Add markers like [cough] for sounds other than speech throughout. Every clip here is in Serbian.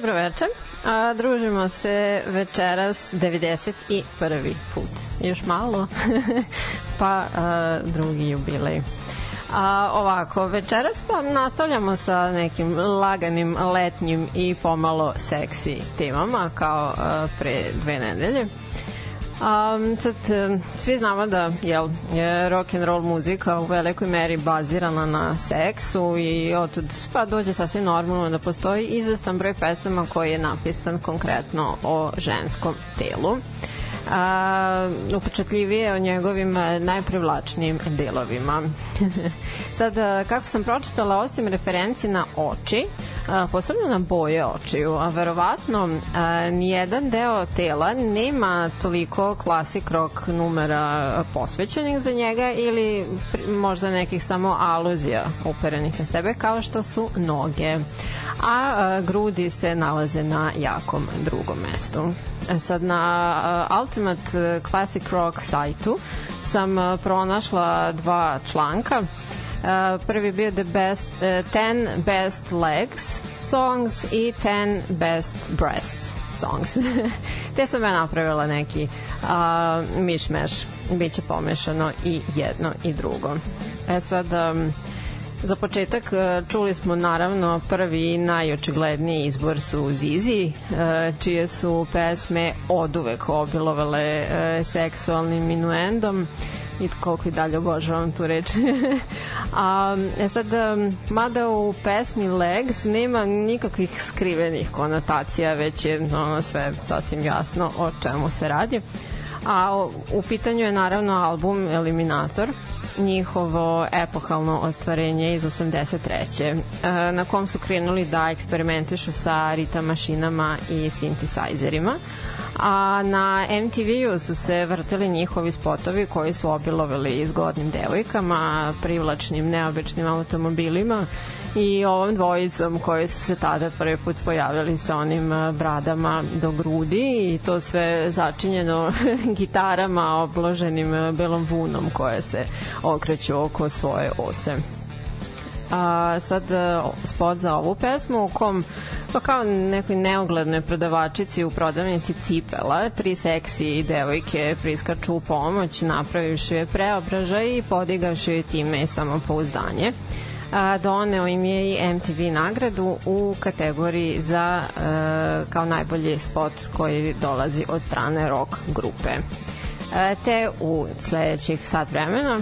Dobro veče. A, družimo se večeras 91. put. Još malo, [laughs] pa a, drugi jubilej. A, ovako, večeras pa nastavljamo sa nekim laganim, letnjim i pomalo seksi temama kao a, pre dve nedelje. Um, sad, svi znamo da jel, je rock and roll muzika u velikoj meri bazirana na seksu i od pa dođe sasvim normalno da postoji izvestan broj pesama koji je napisan konkretno o ženskom telu a, upečatljivije o njegovim najprivlačnijim delovima. [laughs] Sad, kako sam pročitala, osim referenci na oči, a, posebno na boje očiju, a verovatno a, nijedan deo tela nema toliko klasik rock numera posvećenih za njega ili možda nekih samo aluzija uperenih na sebe kao što su noge a, grudi se nalaze na jakom drugom mestu. E sad na Ultimate Classic Rock sajtu sam uh, pronašla dva članka. Prvi bio the best, uh, 10 best legs songs i 10 best breasts songs. [laughs] Te sam ja napravila neki mišmeš. Biće pomešano i jedno i drugo. E sad, Za početak e, čuli smo naravno prvi najočigledniji izbor su Zizi, e, čije su pesme oduvek obilovale e, seksualnim minuendom i koliko i dalje obožavam tu reč. [laughs] A e sad, mada u pesmi Legs nema nikakvih skrivenih konotacija, već je ono sve sasvim jasno o čemu se radi. A u pitanju je naravno album Eliminator, njihovo epohalno ostvarenje iz 83. E, na kom su krenuli da eksperimentišu sa ritam mašinama i sintisajzerima a na MTV-u su se vrteli njihovi spotovi koji su obilovali zgodnim devojkama, privlačnim, neobičnim automobilima i ovom dvojicom koji su se tada prvi put pojavili sa onim bradama do grudi i to sve začinjeno [laughs] gitarama obloženim belom vunom koje se okreću oko svoje ose. A, sad spot za ovu pesmu u kom pa kao nekoj neoglednoj prodavačici u prodavnici cipela tri seksi devojke priskaču u pomoć napravivši je preobražaj i podigavši je time samopouzdanje a, doneo im je i MTV nagradu u kategoriji za a, kao najbolji spot koji dolazi od strane rock grupe. A, te u sledećih sat vremena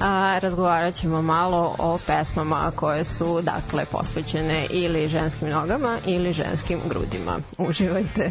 a, razgovarat ćemo malo o pesmama koje su dakle posvećene ili ženskim nogama ili ženskim grudima. Uživajte!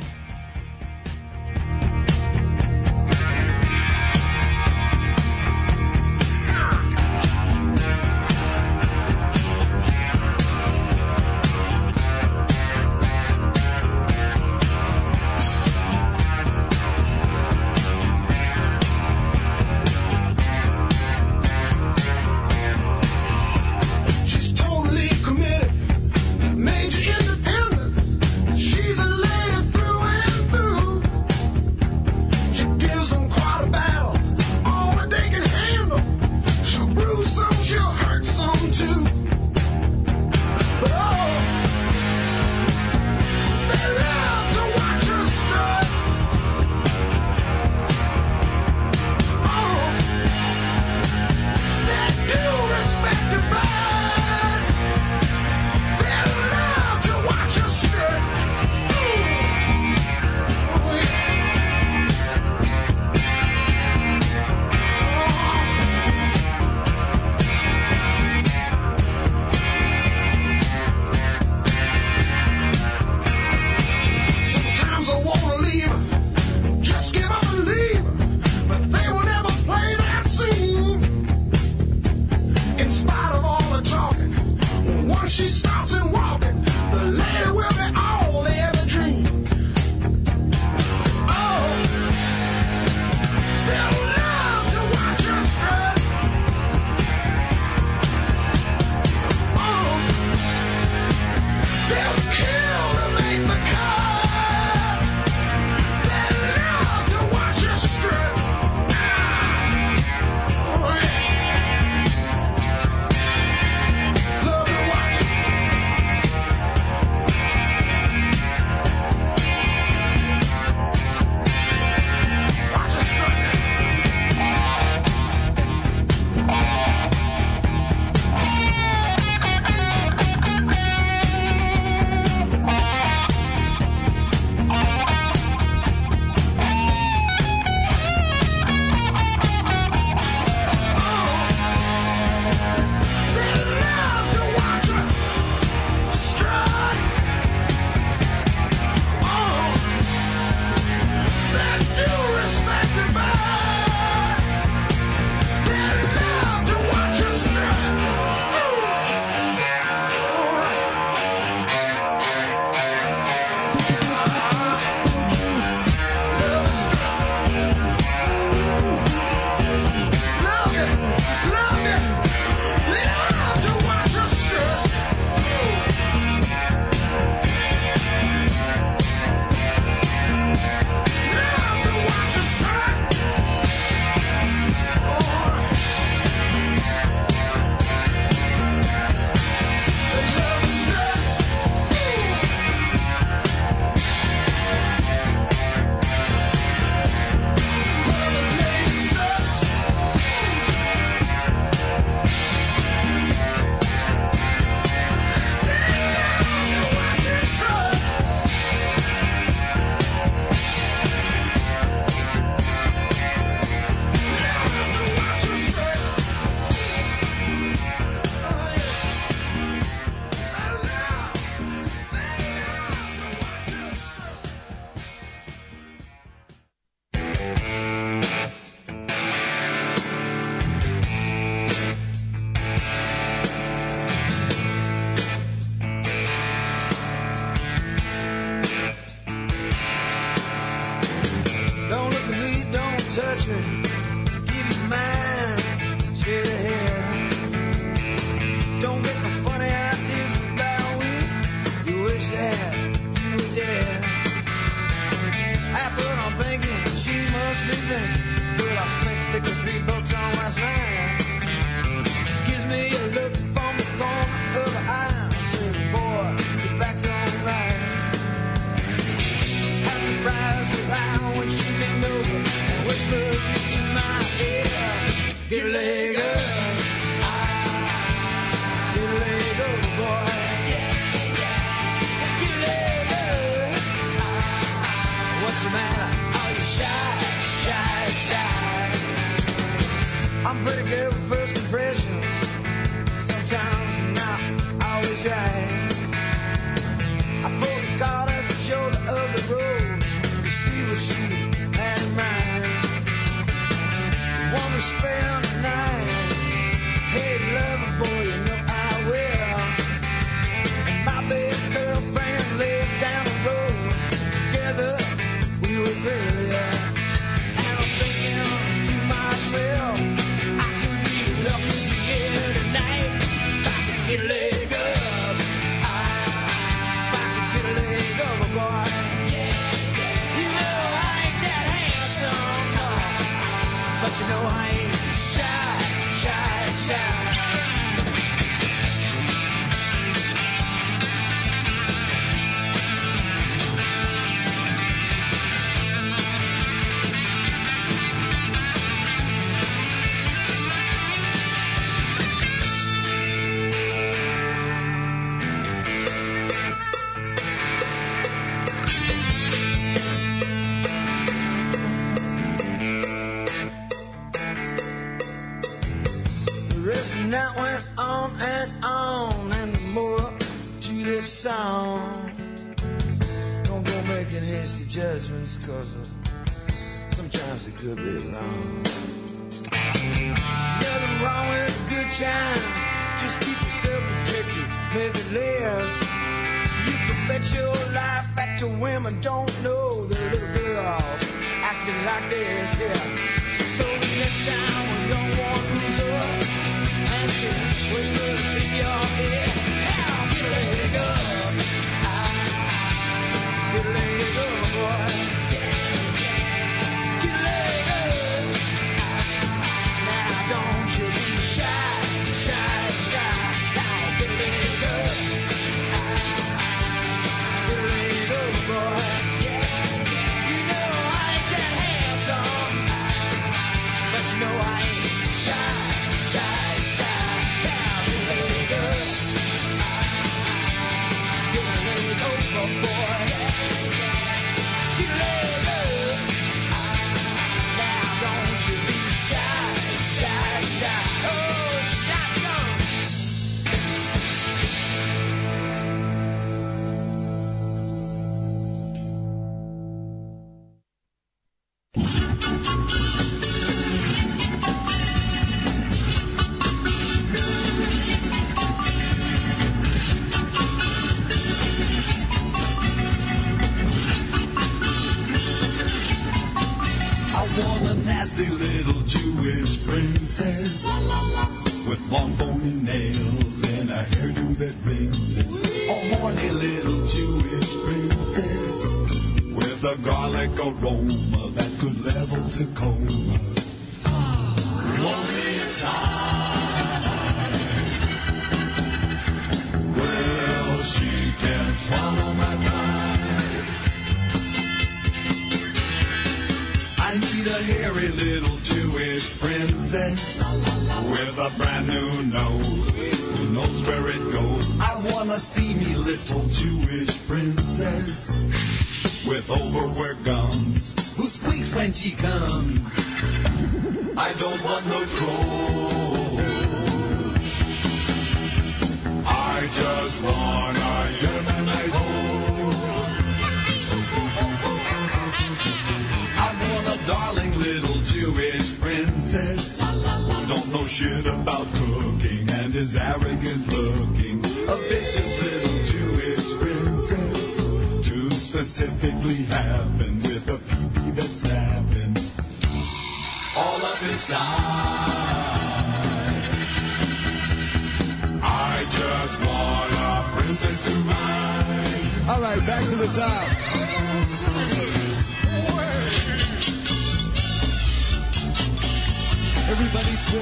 I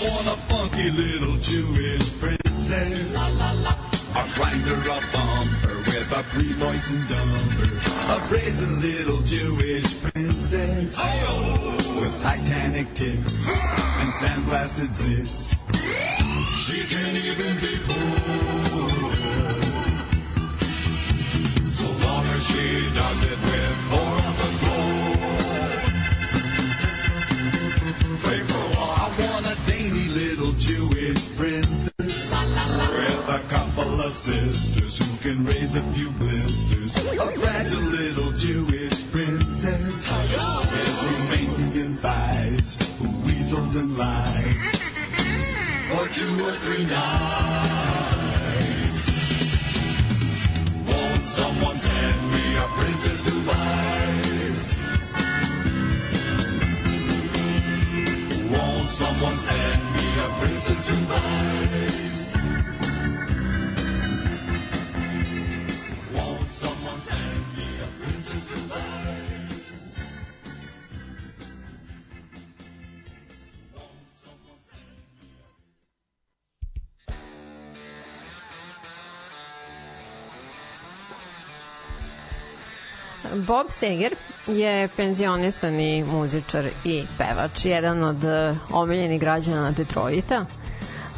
want a funky little Jewish princess. I grind her up bumper with a pre-moistened dumper. A brazen little Jewish princess. With Titanic tits and sandblasted zits. She can even be does it with four on the floor. Faithful, I want a dainty little Jewish princess with a couple of sisters who can raise a few blisters. A fragile little Jewish princess with Romanian thighs who weasels and lies for two or three nights. Won't someone send me a princess who lies? Won't someone send me a princess who lies? Bob Seger je penzionisani muzičar i pevač, jedan od eh, omiljenih građana Detroita.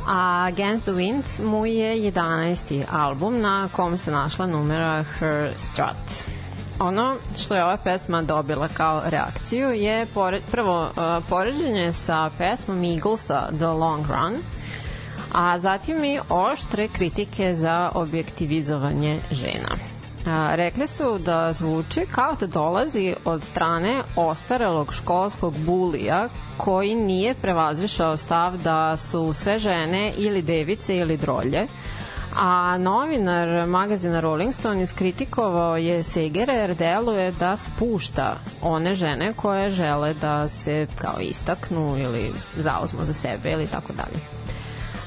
A Against the Wind mu je 11. album na kom se našla numera Her Strut. Ono što je ova pesma dobila kao reakciju je pored, prvo uh, poređenje sa pesmom Eaglesa The Long Run, a zatim i oštre kritike za objektivizovanje žena. A, rekli su da zvuči kao da dolazi od strane ostarelog školskog bulija koji nije prevazišao stav da su sve žene ili device ili drolje, a novinar magazina Rolling Stone iskritikovao je Segera jer deluje da spušta one žene koje žele da se kao istaknu ili zauzmu za sebe ili tako dalje.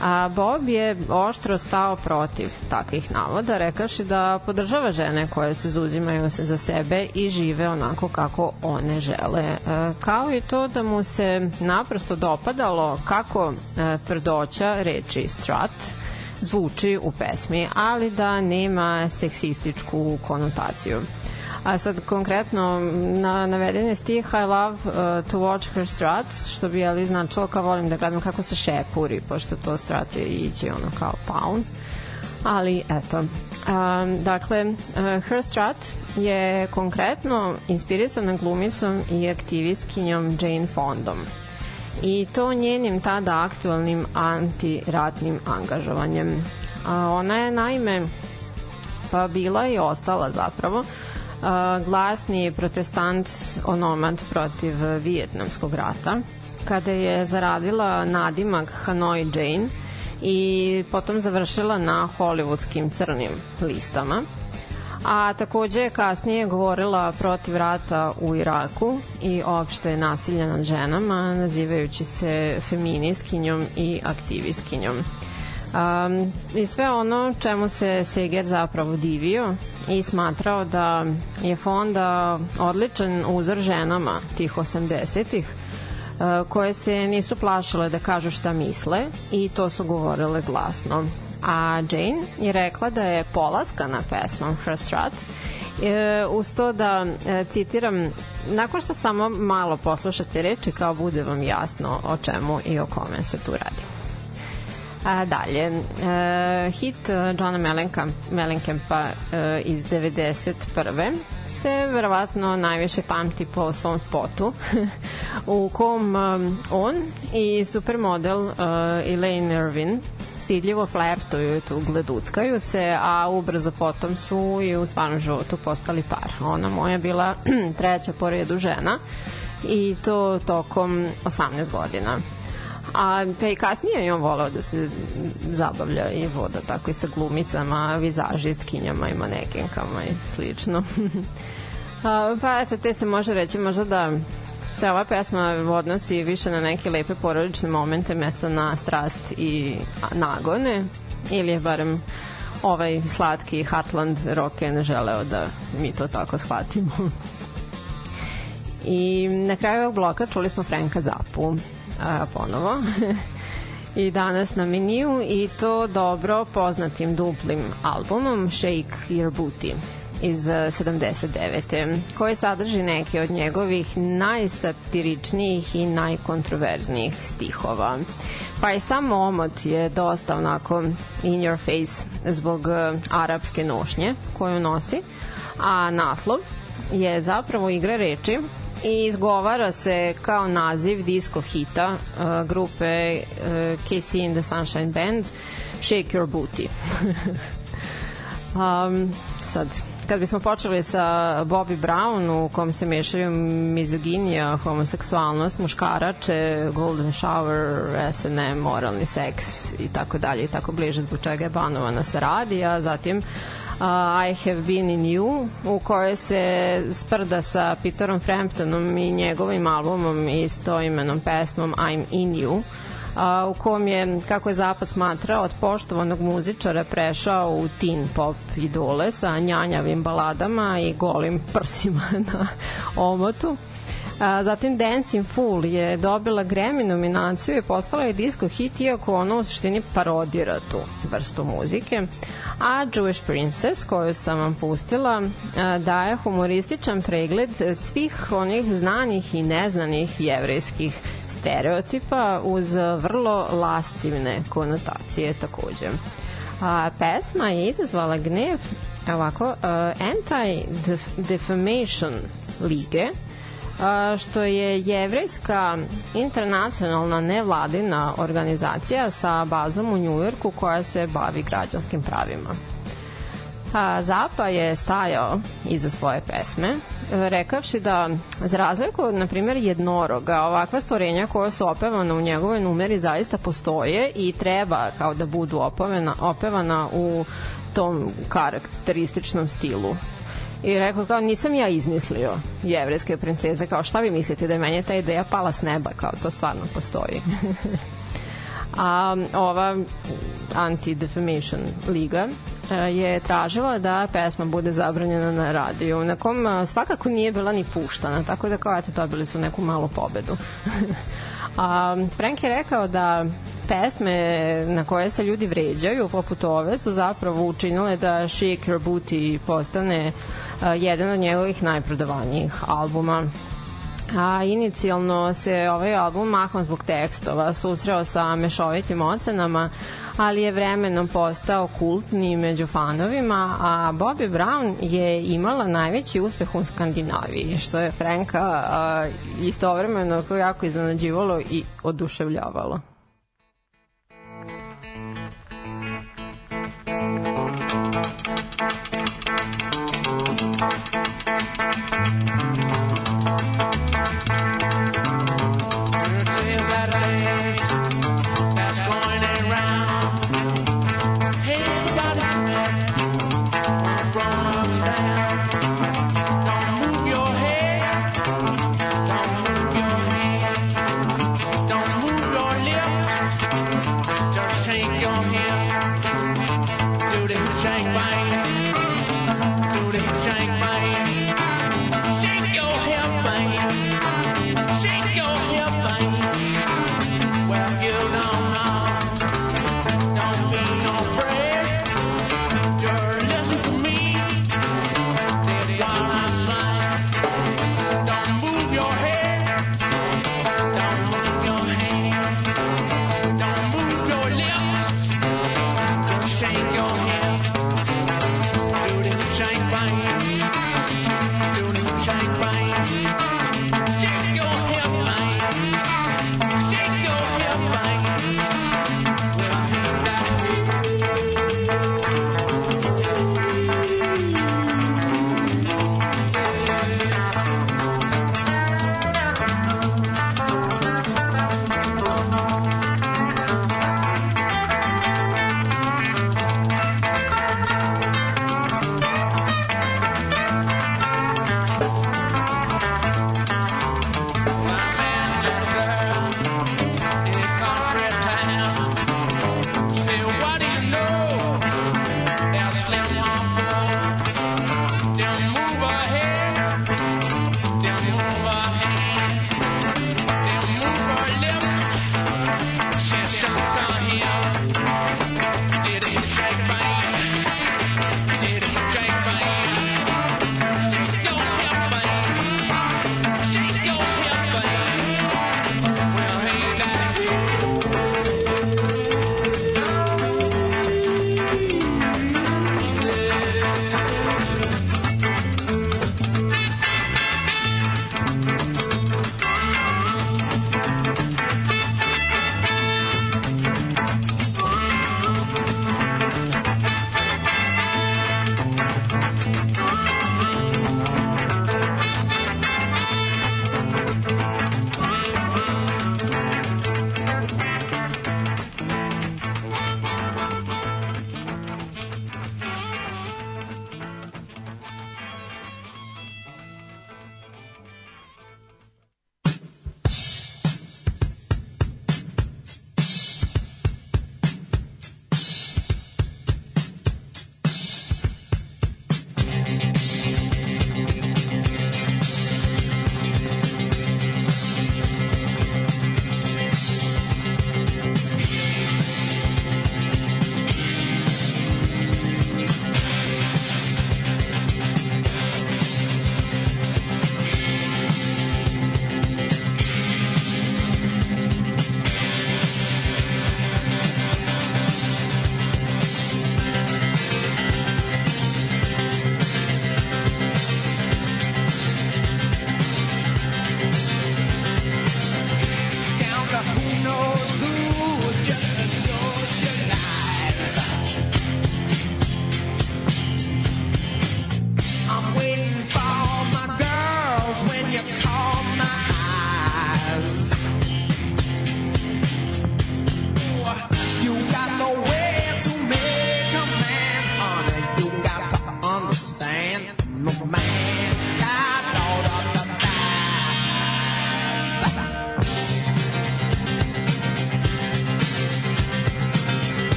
A Bob je oštro stao protiv takvih navoda, rekaši da podržava žene koje se zauzimaju za sebe i žive onako kako one žele. E, kao i to da mu se naprosto dopadalo kako e, tvrdoća reči strut zvuči u pesmi, ali da nema seksističku konotaciju. A sad konkretno na navedeni stih I love uh, to watch her strut, što bi ali značilo kao volim da gledam kako se šepuri, pošto to strut je ići ono kao pound. Ali eto, um, dakle, uh, Her Strut je konkretno inspirisana glumicom i aktivistkinjom Jane Fondom i to njenim tada aktualnim antiratnim angažovanjem. A ona je naime pa bila i ostala zapravo glasni protestant onomad protiv Vijetnamskog rata kada je zaradila nadimak Hanoi Jane i potom završila na hollywoodskim crnim listama a takođe je kasnije govorila protiv rata u Iraku i opšte nasilja nad ženama, nazivajući se feministkinjom i aktivistkinjom. Um, I sve ono čemu se Seger zapravo divio i smatrao da je fonda odličan uzor ženama tih 80-ih, uh, koje se nisu plašile da kažu šta misle i to su govorile glasno. A Jane je rekla da je polaskana pesmom Her Strut e, uz to da e, citiram nakon što samo malo poslušate reči kao bude vam jasno o čemu i o kome se tu radi A, dalje, e, hit Johna Mellenkamp, Mellencampa e, iz 91 se verovatno najviše pamti po svom spotu [laughs] u kom um, on i supermodel uh, Elaine Irvin stidljivo flertuju i tu gleduckaju se, a ubrzo potom su i u stvarnom životu postali par. Ona moja bila [clears throat] treća po redu žena i to tokom 18 godina. A pa i kasnije je on volao da se zabavlja i voda tako i sa glumicama, vizažistkinjama i manekenkama i slično. [laughs] A, pa eto, te se može reći možda da se ova pesma odnosi više na neke lepe porodične momente mesto na strast i nagone ili je barem ovaj slatki Heartland rocken želeo da mi to tako shvatimo. [laughs] I na kraju ovog bloka čuli smo Franka Zapu a, ponovo [laughs] i danas na meniju i to dobro poznatim duplim albumom Shake Your Booty iz 79. koji sadrži neke od njegovih najsatiričnijih i najkontroverznijih stihova. Pa i sam omot je dosta onako in your face zbog uh, arapske nošnje koju nosi, a naslov je zapravo igra reči i izgovara se kao naziv disco hita uh, grupe uh, KC in the Sunshine Band Shake Your Booty. [laughs] um, sad, kad bismo počeli sa Bobby Brown u kom se mešaju mizoginija, homoseksualnost, muškarače, golden shower, SNM, moralni seks i tako dalje i tako bliže zbog čega je banovana sa radija, zatim uh, I Have Been In You u kojoj se sprda sa Peterom Framptonom i njegovim albumom i imenom pesmom I'm In You a, u kom je, kako je Zapad smatrao, od poštovanog muzičara prešao u teen pop idole sa njanjavim baladama i golim prsima [laughs] na omotu. A, zatim Dancing Fool je dobila Grammy nominaciju i postala je disco hit iako ono u suštini parodira tu vrstu muzike. A Jewish Princess koju sam vam pustila daje humorističan pregled svih onih znanih i neznanih jevrejskih stereotipa uz vrlo lascivne konotacije takođe. A, pesma je izazvala gnev ovako uh, Anti-Defamation lige što je jevrejska internacionalna nevladina organizacija sa bazom u Njujorku koja se bavi građanskim pravima. A, Zapa je stajao iza svoje pesme, rekavši da za razliku od, na primjer, jednoroga, ovakva stvorenja koja su opevana u njegovoj numeri zaista postoje i treba kao da budu opevana, opevana u tom karakterističnom stilu i rekao kao nisam ja izmislio jevrejske princeze. Kao šta vi mislite da je meni ta ideja pala s neba? Kao to stvarno postoji. [laughs] A ova Anti-Defamation Liga e, je tražila da pesma bude zabranjena na radiju, na kom e, svakako nije bila ni puštana, tako da kao eto dobili su neku malu pobedu. [laughs] A Frank je rekao da pesme na koje se ljudi vređaju, poput ove, su zapravo učinile da Shake Booty postane uh, jedan od njegovih najprodavanijih albuma a inicijalno se ovaj album mahom zbog tekstova susreo sa mešovitim ocenama, ali je vremenom postao kultni među fanovima, a Bobby Brown je imala najveći uspeh u Skandinaviji, što je Franka a, istovremeno jako iznenađivalo i oduševljavalo.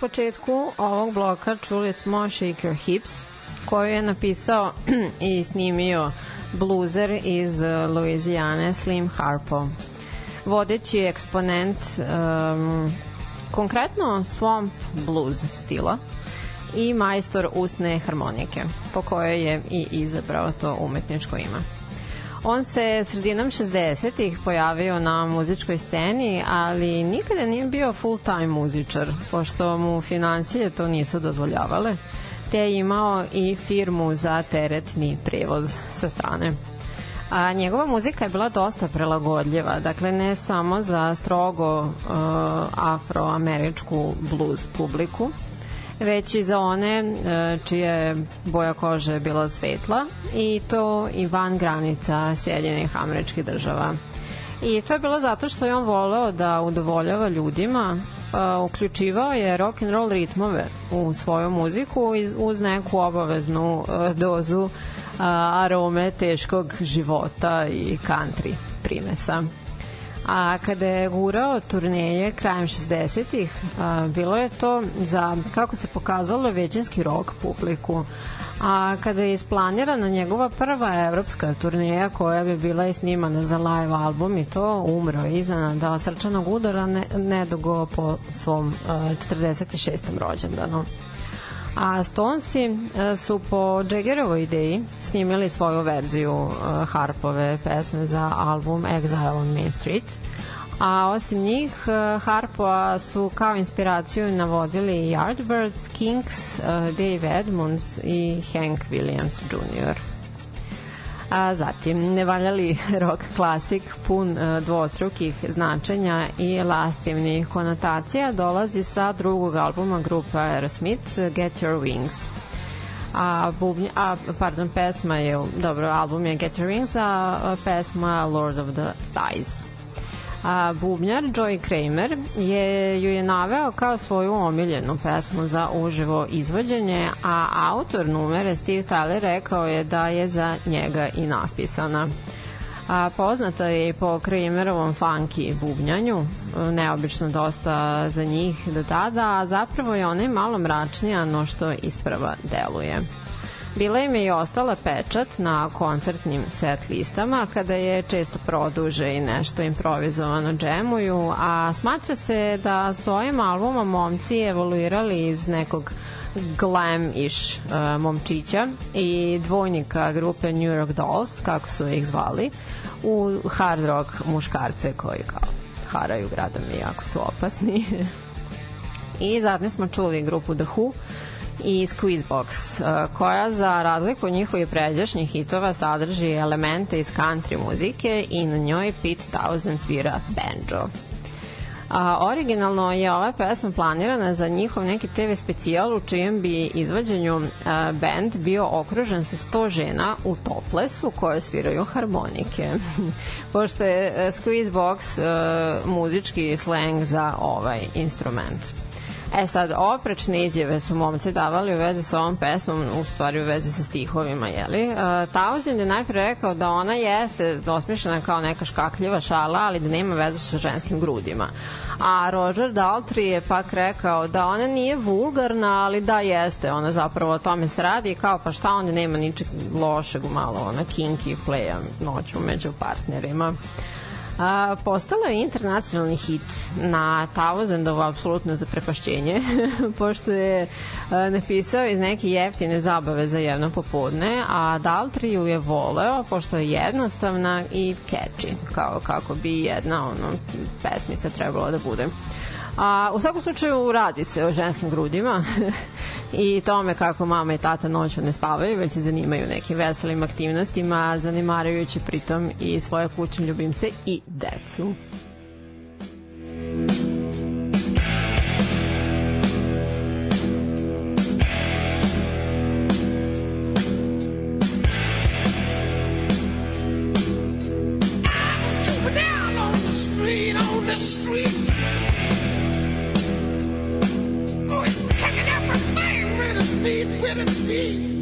Početku ovog bloka čuli smo Shake Your Hips, koju je napisao [clears throat] i snimio bluzer iz Louisiane Slim Harpo. Vodeći eksponent um, konkretno swamp blues stila i majstor usne harmonike, po kojoj je i izabrao to umetničko ime. On se sredinom 60-ih pojavio na muzičkoj sceni, ali nikada nije bio full-time muzičar, pošto mu financije to nisu dozvoljavale, te je imao i firmu za teretni prevoz sa strane. A njegova muzika je bila dosta prelagodljiva, dakle ne samo za strogo uh, afroameričku blues publiku, već i za one uh, čija je boja kože bila svetla i to i van granica Sjedinjenih američkih država. I to je bilo zato što je on voleo da udovoljava ljudima, uh, uključivao je rock and roll ritmove u svoju muziku uz neku obaveznu uh, dozu arome teškog života i country primesa. A kada je gurao turneje krajem 60-ih, bilo je to za, kako se pokazalo, većinski rock publiku. A kada je isplanirana njegova prva evropska turneja koja bi bila i snimana za live album i to umro iznenada srčanog udara ne, nedugo po svom uh, 46. rođendanu. A Stonesi e, su po Jaggerovoj ideji snimili svoju verziju e, Harpove pesme za album Exile on Main Street. A osim njih, e, Harpova su kao inspiraciju navodili Yardbirds, Kings, Dave Edmunds i Hank Williams Jr. A zatim, nevaljali [laughs] rock klasik pun uh, dvostrukih značenja i lascivnih konotacija dolazi sa drugog albuma grupa Aerosmith Get Your Wings a, bubnja, a pardon, pesma je, dobro, album je Get Your Wings, a pesma Lord of the Thighs. A, bubnjar Joey Kramer je, ju je naveo kao svoju omiljenu pesmu za uživo izvođenje, a autor numere Steve Tyler rekao je da je za njega i napisana. A, poznata je i po Kramerovom funky bubnjanju, neobično dosta za njih do tada, a zapravo je ona malo mračnija no što isprava deluje. Bila im je i ostala pečat na koncertnim set listama kada je često produže i nešto improvizovano džemuju, a smatra se da su ovim albumom momci evoluirali iz nekog glam-ish uh, momčića i dvojnika grupe New York Dolls, kako su ih zvali, u hard rock muškarce koji kao haraju gradom i jako su opasni. [laughs] I zatim smo čuli grupu The Who, i Squeezebox, uh, koja za razliku od njihovih pređašnjih hitova sadrži elemente iz country muzike i na njoj Pete Townsend svira banjo. A, originalno je ova pesma planirana za njihov neki TV specijal u čijem bi izvođenju a, band bio okružen sa 100 žena u toplesu koje sviraju harmonike. [laughs] Pošto je Squeezebox a, muzički slang za ovaj instrument. E sad, oprečne izjave su momci davali u vezi sa ovom pesmom, u stvari u vezi sa stihovima, jeli? Uh, Townsend je najpre rekao da ona jeste osmišljena kao neka škakljiva šala, ali da nema veze sa ženskim grudima. A Roger Daltrey je pak rekao da ona nije vulgarna, ali da jeste, ona zapravo o tome se radi kao pa šta onda nema ničeg lošeg malo, ona kinky playa noću među partnerima. A, postala je internacionalni hit na Tausendovo apsolutno zaprepašćenje, [laughs] pošto je a, napisao iz neke jeftine zabave za jedno popodne, a Daltri ju je voleo, pošto je jednostavna i catchy, kao kako bi jedna ono, pesmica trebalo da bude. A, u svakom slučaju radi se o ženskim grudima [laughs] i tome kako mama i tata noću ne spavaju, već se zanimaju nekim veselim aktivnostima, zanimarajući pritom i svoje kućne ljubimce i decu. Street, mereci. Assim.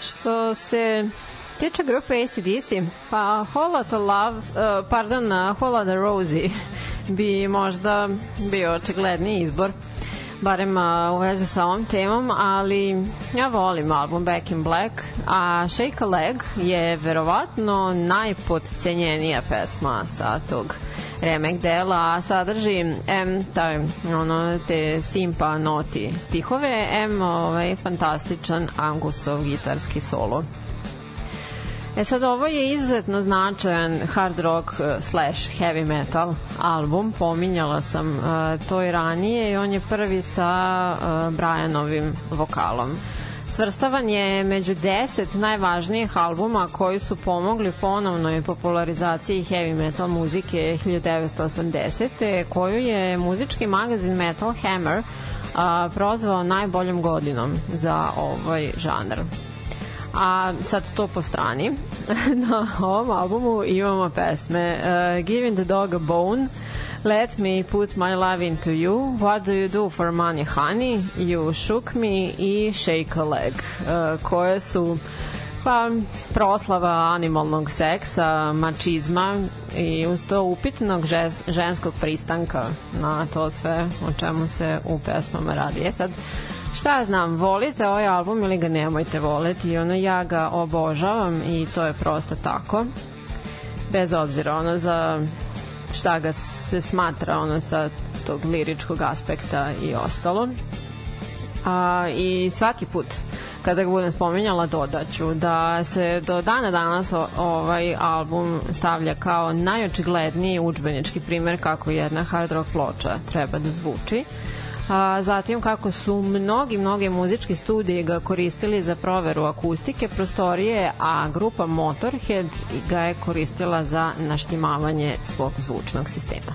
Što se tiče grupe ACDC, pa Whole Lotta Love, uh, pardon, uh, Whole Lotta Rosie bi možda bio očigledniji izbor barem uh, u veze sa ovom temom, ali ja volim album Back in Black, a Shake a Leg je verovatno najpodcenjenija pesma sa tog remek dela, a sadrži M, taj, ono, te simpa noti stihove, M, ovaj, fantastičan Angusov gitarski solo. E sad, ovo je izuzetno značajan hard rock uh, slash heavy metal album. Pominjala sam uh, to i ranije i on je prvi sa uh, Brianovim vokalom. Svrstavan je među 10 najvažnijih albuma koji su pomogli ponovnoj popularizaciji heavy metal muzike 1980. koju je muzički magazin Metal Hammer a, prozvao najboljom godinom za ovaj žanr. A sad to po strani. [laughs] Na ovom albumu imamo pesme uh, Giving the Dog a Bone, Let Me Put My Love Into You, What Do You Do For Money Honey, You Shook Me i Shake a Leg, uh, koje su pa proslava animalnog seksa, mačizma i uz to upitnog ženskog pristanka na to sve o čemu se u pesmama radi. E sad, šta znam, volite ovaj album ili ga nemojte voleti? I ono ja ga obožavam i to je prosto tako. Bez obzira ono za šta ga se smatra ono sa tog liričkog aspekta i ostalo. A, i svaki put kada ga budem spominjala dodaću da se do dana danas ovaj album stavlja kao najočigledniji učbenički primer kako jedna hard rock ploča treba da zvuči a, zatim kako su mnogi, mnoge muzički studiji ga koristili za proveru akustike prostorije, a grupa Motorhead ga je koristila za naštimavanje svog zvučnog sistema.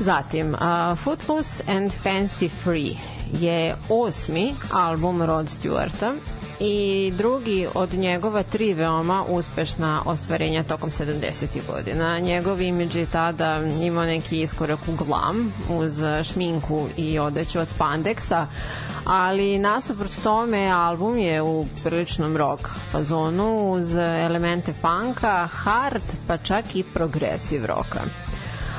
Zatim, uh, Footloose and Fancy Free je osmi album Rod Stewarta i drugi od njegova tri veoma uspešna ostvarenja tokom 70. godina. Njegov imidž je tada imao neki iskorak u glam uz šminku i odeću od spandeksa, ali nasuprot tome album je u priličnom rock fazonu uz elemente funka, hard, pa čak i progresive roka.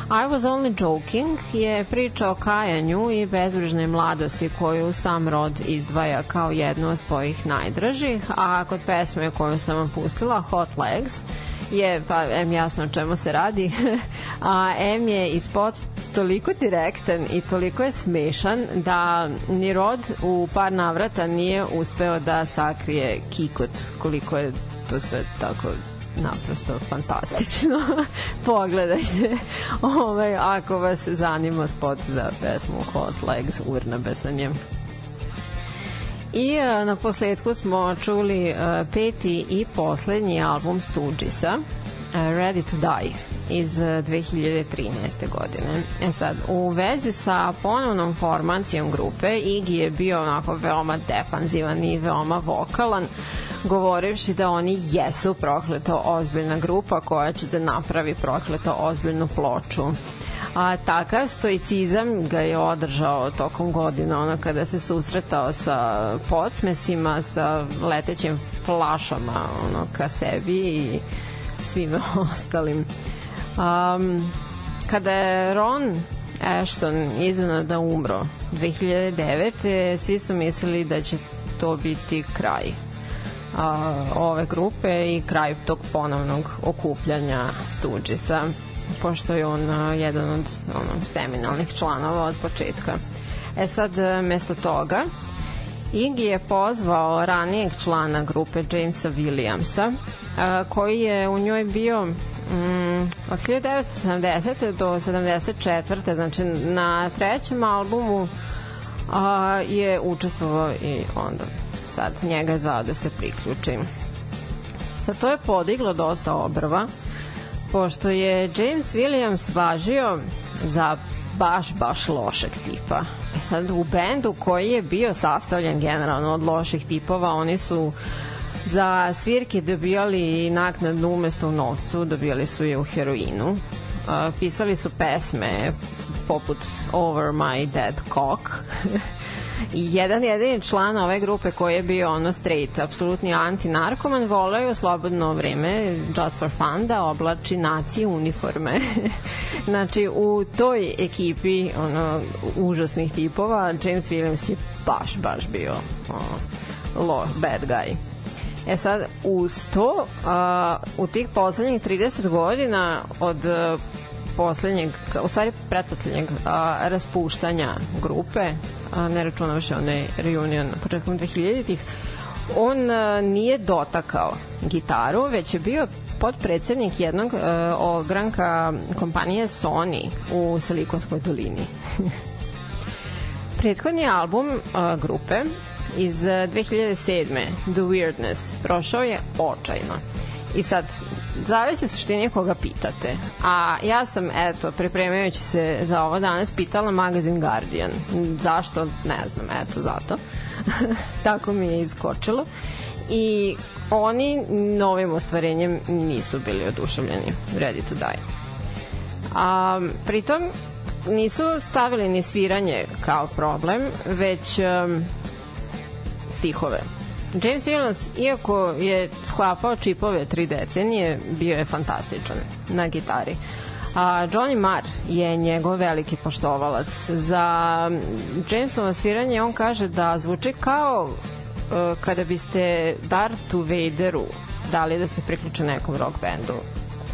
I Was Only Joking je priča o kajanju i bezbrižnoj mladosti koju sam rod izdvaja kao jednu od svojih najdražih, a kod pesme koju sam vam pustila, Hot Legs, je, pa M jasno o čemu se radi, [laughs] a M je ispod toliko direktan i toliko je smešan da ni Rod u par navrata nije uspeo da sakrije kikot koliko je to sve tako naprosto fantastično. [laughs] Pogledajte ovaj, ako vas zanima spot za pesmu Hot Legs Urnabesanje. I a, na posledku smo čuli a, peti i poslednji album Stooges'a, a, Ready to Die iz a, 2013. godine. E sad, u vezi sa ponovnom formacijom grupe, Iggy je bio onako veoma defanzivan i veoma vokalan, govorivši da oni jesu prokleto ozbiljna grupa koja će da napravi prokleto ozbiljnu ploču a takav stoicizam ga je održao tokom godina ono kada se susretao sa podsmesima sa letećim flašama ono ka sebi i svime [laughs] ostalim um, kada je Ron Ashton iznenada umro 2009. svi su mislili da će to biti kraj a, ove grupe i kraj tog ponovnog okupljanja Stooges'a pošto je on jedan od ono, seminalnih članova od početka. E sad, a, mesto toga, Iggy je pozvao ranijeg člana grupe Jamesa Williamsa, a, koji je u njoj bio mm, od 1970. do 74. znači na trećem albumu a, je učestvovao i onda sad njega je zvao da se priključi. Sad to je podiglo dosta obrva, pošto je James Williams važio za baš, baš lošeg tipa. E sad, u bendu koji je bio sastavljen generalno od loših tipova, oni su za svirke dobijali naknadnu umesto u novcu, dobijali su je u heroinu. Pisali su pesme poput Over My Dead Cock [laughs] jedan jedini član ove grupe koji je bio ono straight, apsolutni anti-narkoman, volao je u slobodno vreme, just for fun, da oblači nacije uniforme. [laughs] znači, u toj ekipi ono, užasnih tipova, James Williams je baš, baš bio ono, lo, bad guy. E sad, uz to, a, u tih poslednjih 30 godina od poslednjeg, u stvari pretposlednjeg a, raspuštanja grupe, a, ne računavaše onaj reunion početkom 2000-ih, on a, nije dotakao gitaru, već je bio podpredsednik jednog uh, ogranka kompanije Sony u Silikonskoj dolini. [laughs] Prethodni album uh, grupe iz 2007. The Weirdness prošao je očajno. I sad, zavisi u suštini koga pitate. A ja sam, eto, pripremajući se za ovo danas, pitala magazin Guardian. Zašto? Ne znam, eto, zato. [laughs] Tako mi je iskočilo. I oni novim ostvarenjem nisu bili oduševljeni. Ready to die. A, pritom nisu stavili ni sviranje kao problem, već um, stihove. James Williams, iako je sklapao čipove tri decenije, bio je fantastičan na gitari. A Johnny Marr je njegov veliki poštovalac. Za Jamesovo sviranje on kaže da zvuči kao uh, kada biste Darthu Vaderu dali da se priključe nekom rock bendu.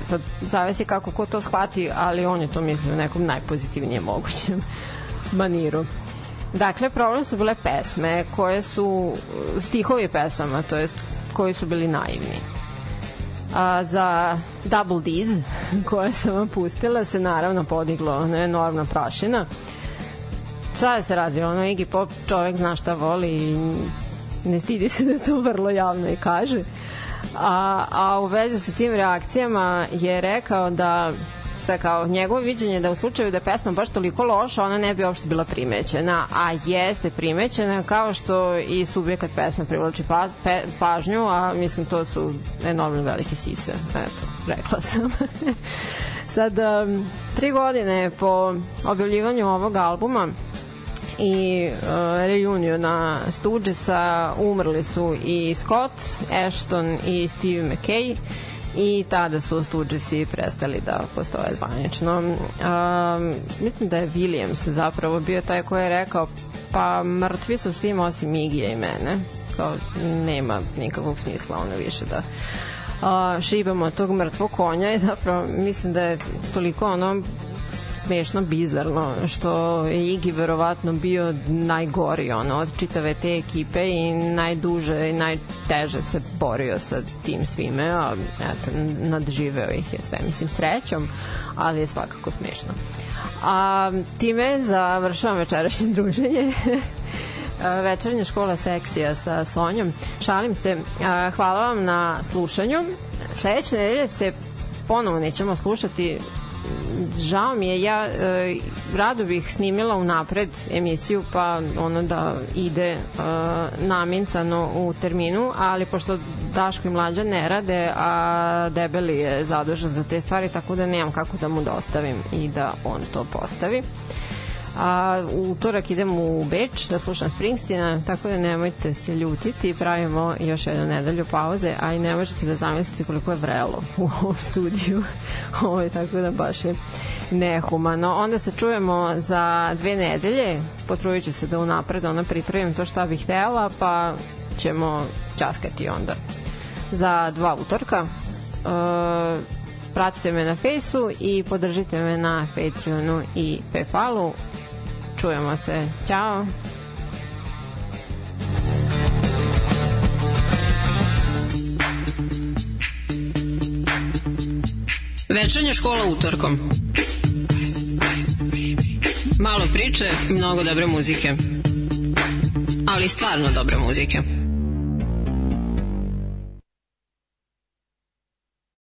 Sad, zavisi kako ko to shvati, ali on je to mislio nekom najpozitivnijem mogućem [laughs] maniru. Dakle, problem su bile pesme koje su stihovi pesama, to jest koji su bili naivni. A za Double D's, [laughs] koje sam vam pustila, se naravno podiglo ona enormna prašina. Šta se radi? Ono, Iggy Pop čovek zna šta voli i ne stidi se da to vrlo javno i kaže. A, a u vezi sa tim reakcijama je rekao da sad kao njegovo viđenje da u slučaju da je pesma baš toliko loša, ona ne bi uopšte bila primećena, a jeste primećena kao što i subjekat pesme privlači pa, pe, pažnju, a mislim to su enormno velike sise. Eto, rekla sam. [laughs] sad, um, tri godine po objavljivanju ovog albuma i uh, reuniona Stooges'a umrli su i Scott, Ashton i Steve McKay i tada su Stooges'i prestali da postoje zvanično. Um, mislim da je Williams zapravo bio taj koji je rekao pa mrtvi su svim osim Igija i mene. Kao, nema nikakvog smisla ono više da uh, šibamo tog mrtvog konja i zapravo mislim da je toliko ono smešno bizarno što je Iggy verovatno bio najgori ono, od čitave te ekipe i najduže i najteže se borio sa tim svime a eto, nadživeo ih je sve mislim srećom ali je svakako smešno a time završavam večerašnje [laughs] druženje večernja škola seksija sa Sonjom. Šalim se. Hvala vam na slušanju. Sledeće nedelje se ponovo nećemo slušati žao mi je, ja e, rado bih snimila unapred emisiju pa ono da ide e, namincano u terminu, ali pošto Daško i Mlađa ne rade, a Debeli je zadužen za te stvari, tako da nemam kako da mu dostavim i da on to postavi. A u utorak idem u Beč da slušam Springsteena, tako da nemojte se ljutiti, pravimo još jednu nedelju pauze, a i ne možete da zamislite koliko je vrelo u ovom studiju. [laughs] Ovo je tako da baš je nehumano. Onda se čujemo za dve nedelje, potrujit ću se da unapred ono pripravim to šta bih htela, pa ćemo časkati onda za dva utorka. Uh, pratite me na Fejsu i podržite me na Patreonu i Paypalu. Čujemo se. Ćao! Večernja škola utorkom. Malo priče, mnogo dobre muzike. Ali stvarno dobre muzike.